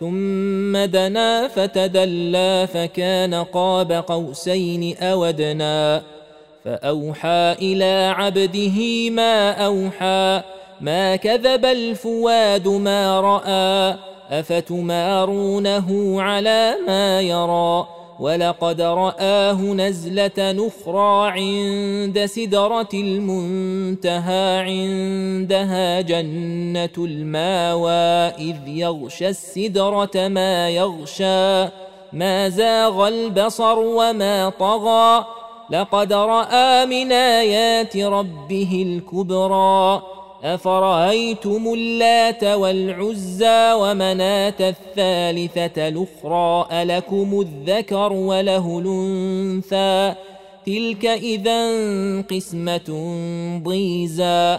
ثم دنا فتدلى فكان قاب قوسين اودنا فأوحى إلى عبده ما أوحى ما كذب الفواد ما رأى أفتمارونه على ما يرى ولقد رآه نزلة نخرى عند سدرة المنتهى عندها جنة الماوى إذ يغشى السدرة ما يغشى ما زاغ البصر وما طغى. لقد رأى من آيات ربه الكبرى. أفرأيتم اللات والعزى ومناة الثالثة الأخرى ألكم الذكر وله الأنثى تلك إذا قسمة ضيزى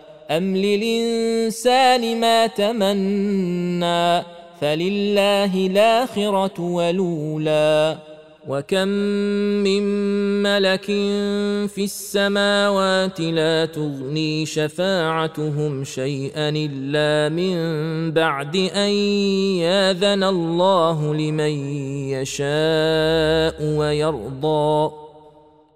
أم للإنسان ما تمنى فلله الآخرة ولولا وكم من ملك في السماوات لا تغني شفاعتهم شيئا الا من بعد ان ياذن الله لمن يشاء ويرضى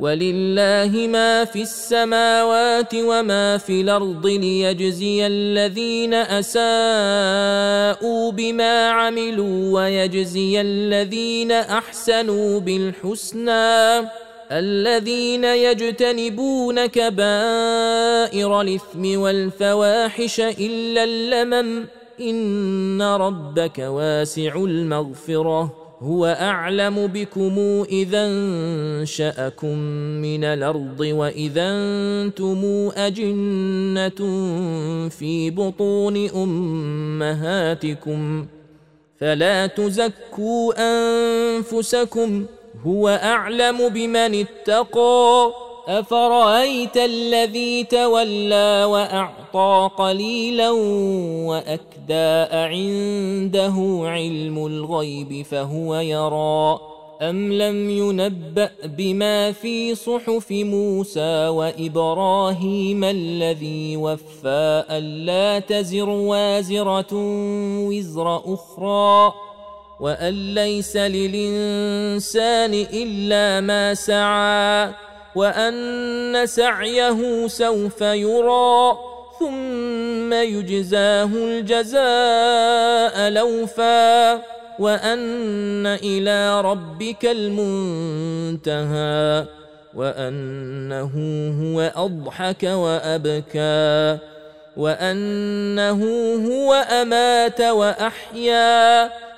ولله ما في السماوات وما في الأرض ليجزي الذين أساءوا بما عملوا ويجزي الذين أحسنوا بالحسنى الذين يجتنبون كبائر الإثم والفواحش إلا اللمم إن ربك واسع المغفرة هو أعلم بكم إذا انشأكم من الأرض وإذا أنتم أجنة في بطون أمهاتكم فلا تزكوا أنفسكم هو أعلم بمن اتقى أفرأيت الذي تولى وأعطى قليلا وأكدى أعنده علم الغيب فهو يرى أم لم ينبأ بما في صحف موسى وإبراهيم الذي وفى ألا تزر وازرة وزر أخرى وأن ليس للإنسان إلا ما سعى وان سعيه سوف يرى ثم يجزاه الجزاء لوفا وان إلى ربك المنتهى وانه هو اضحك وابكى وانه هو امات واحيا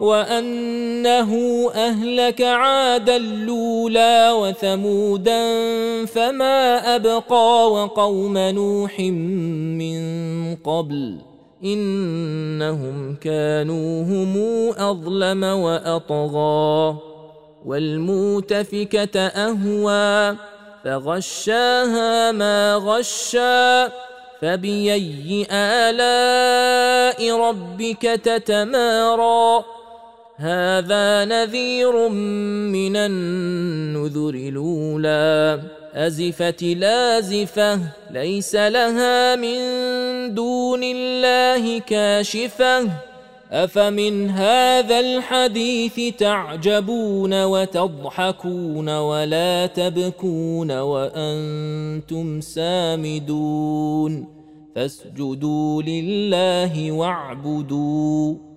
وأنه أهلك عادا الاولى وثمودا فما أبقى وقوم نوح من قبل إنهم كانوا هم أظلم وأطغى والمؤتفكه أهوى فغشاها ما غشى فباي آلاء ربك تتمارى هذا نذير من النذر الأولى. أزفت لازفه ليس لها من دون الله كاشفة. أفمن هذا الحديث تعجبون وتضحكون ولا تبكون وأنتم سامدون. فاسجدوا لله واعبدوا.